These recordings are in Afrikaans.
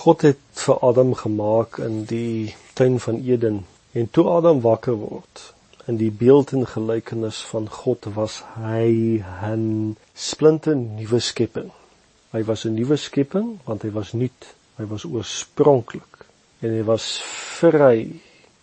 God het vir Adam gemaak in die tuin van Eden en toe Adam wakker word in die beeld en gelykenis van God was hy 'n splinte nuwe skepping. Hy was 'n nuwe skepping want hy was nuut, hy was oorspronklik en hy was vry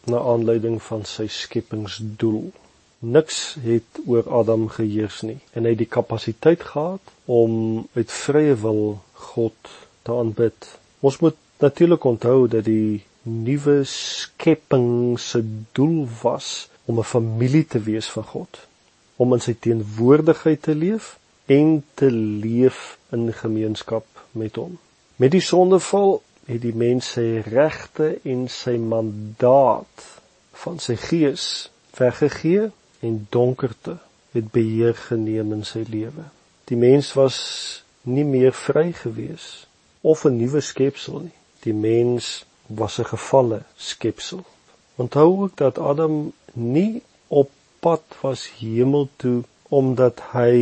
na aanleiding van sy skepingsdoel. Niks het oor Adam geheers nie en hy het die kapasiteit gehad om uit vrye wil God te aanbid Ons moet natuurlik onthou dat die nuwe skepping se doel was om 'n familie te wees van God, om in sy teenwoordigheid te leef en te leef in gemeenskap met hom. Met die sondeval het die mens sy regte en sy mandaat van sy gees weggegee en donkerte het beheer geneem in sy lewe. Die mens was nie meer vry gewees of 'n nuwe skepsel nie. Die mens was 'n gefalle skepsel. Onthou ook dat Adam nie op pad was hemel toe omdat hy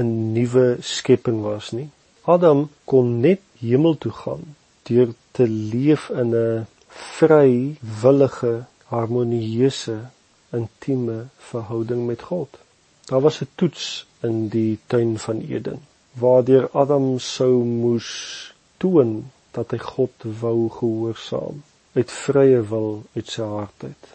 'n nuwe skepping was nie. Adam kon net hemel toe gaan deur te leef in 'n vrywillige, harmonieuse, intieme verhouding met God. Daar was 'n toets in die tuin van Eden waardeur Adam sou moes toon dat hy God wou gehoorsaam uit vrye wil uit sy hart uit.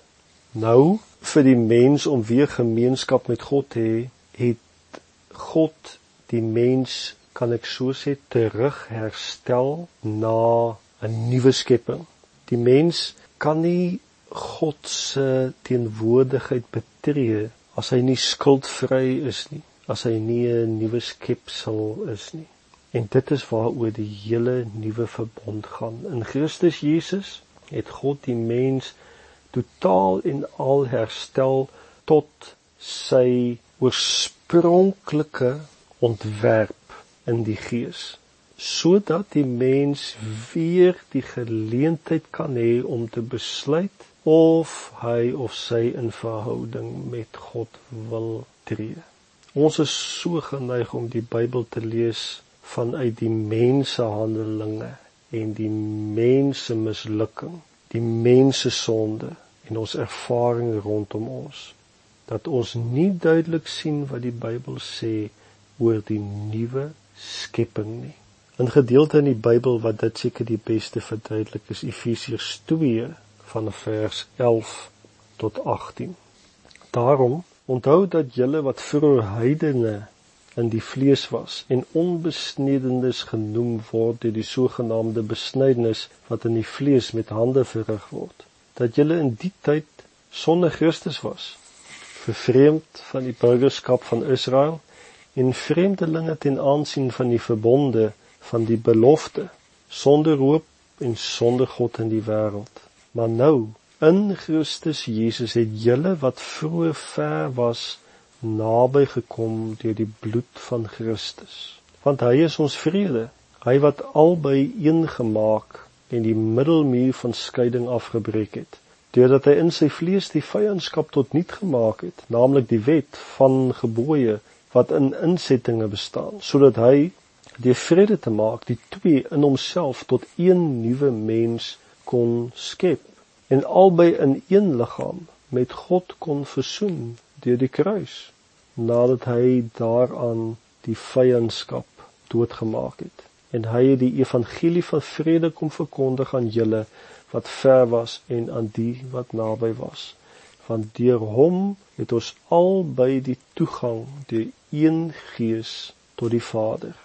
Nou vir die mens om weer gemeenskap met God te hê, het God die mens kan ek so sê terug herstel na 'n nuwe skepping. Die mens kan nie God se teenwoordigheid betree as hy nie skuldvry is nie, as hy nie 'n nuwe skepsel is nie. En dit is waaroor die hele nuwe verbond gaan. In Christus Jesus het God die mens totaal en al herstel tot sy oorspronklike ontwerp in die gees sodat die mens weer die geleentheid kan hê om te besluit of hy of sy in verhouding met God wil tree. Ons is so geneig om die Bybel te lees vanuit die mense handelinge en die mense mislukking, die mense sonde en ons ervaring rondom ons dat ons nie duidelik sien wat die Bybel sê oor die nuwe skepping nie. 'n Gedeelte in die Bybel wat dit seker die beste verduidelik is Efesiërs 2 van vers 11 tot 18. Daarom onthou dat julle wat vroeër heidene in die vlees was en onbesnedenis genoem word deur die sogenaamde besnydenis wat in die vlees met hande verrig word. Dat julle in die tyd sonder Christus was vervreemd van die burgerskap van Israel en vreemdelinge ten aansien van die verbonde van die belofte sonder hoop en sonder God in die wêreld. Maar nou in Christus Jesus het julle wat vroeër ver was naby gekom deur die bloed van Christus. Want hy is ons vrede, hy wat albei een gemaak en die middelmuur van skeiding afgebreek het, deurdat hy in sy vlees die vyandskap tot niet gemaak het, naamlik die wet van gebooie wat in insettinge bestaan, sodat hy die vrede te maak die twee in homself tot een nuwe mens kon skep en albei in een liggaam met God kon versoen deur die kruis nadat hy daaraan die vyandskap doodgemaak het. En hy het die evangelie van vrede kom verkondig aan julle wat ver was en aan die wat naby was. Want deur hom het ons albei die toegang deur een gees tot die Vader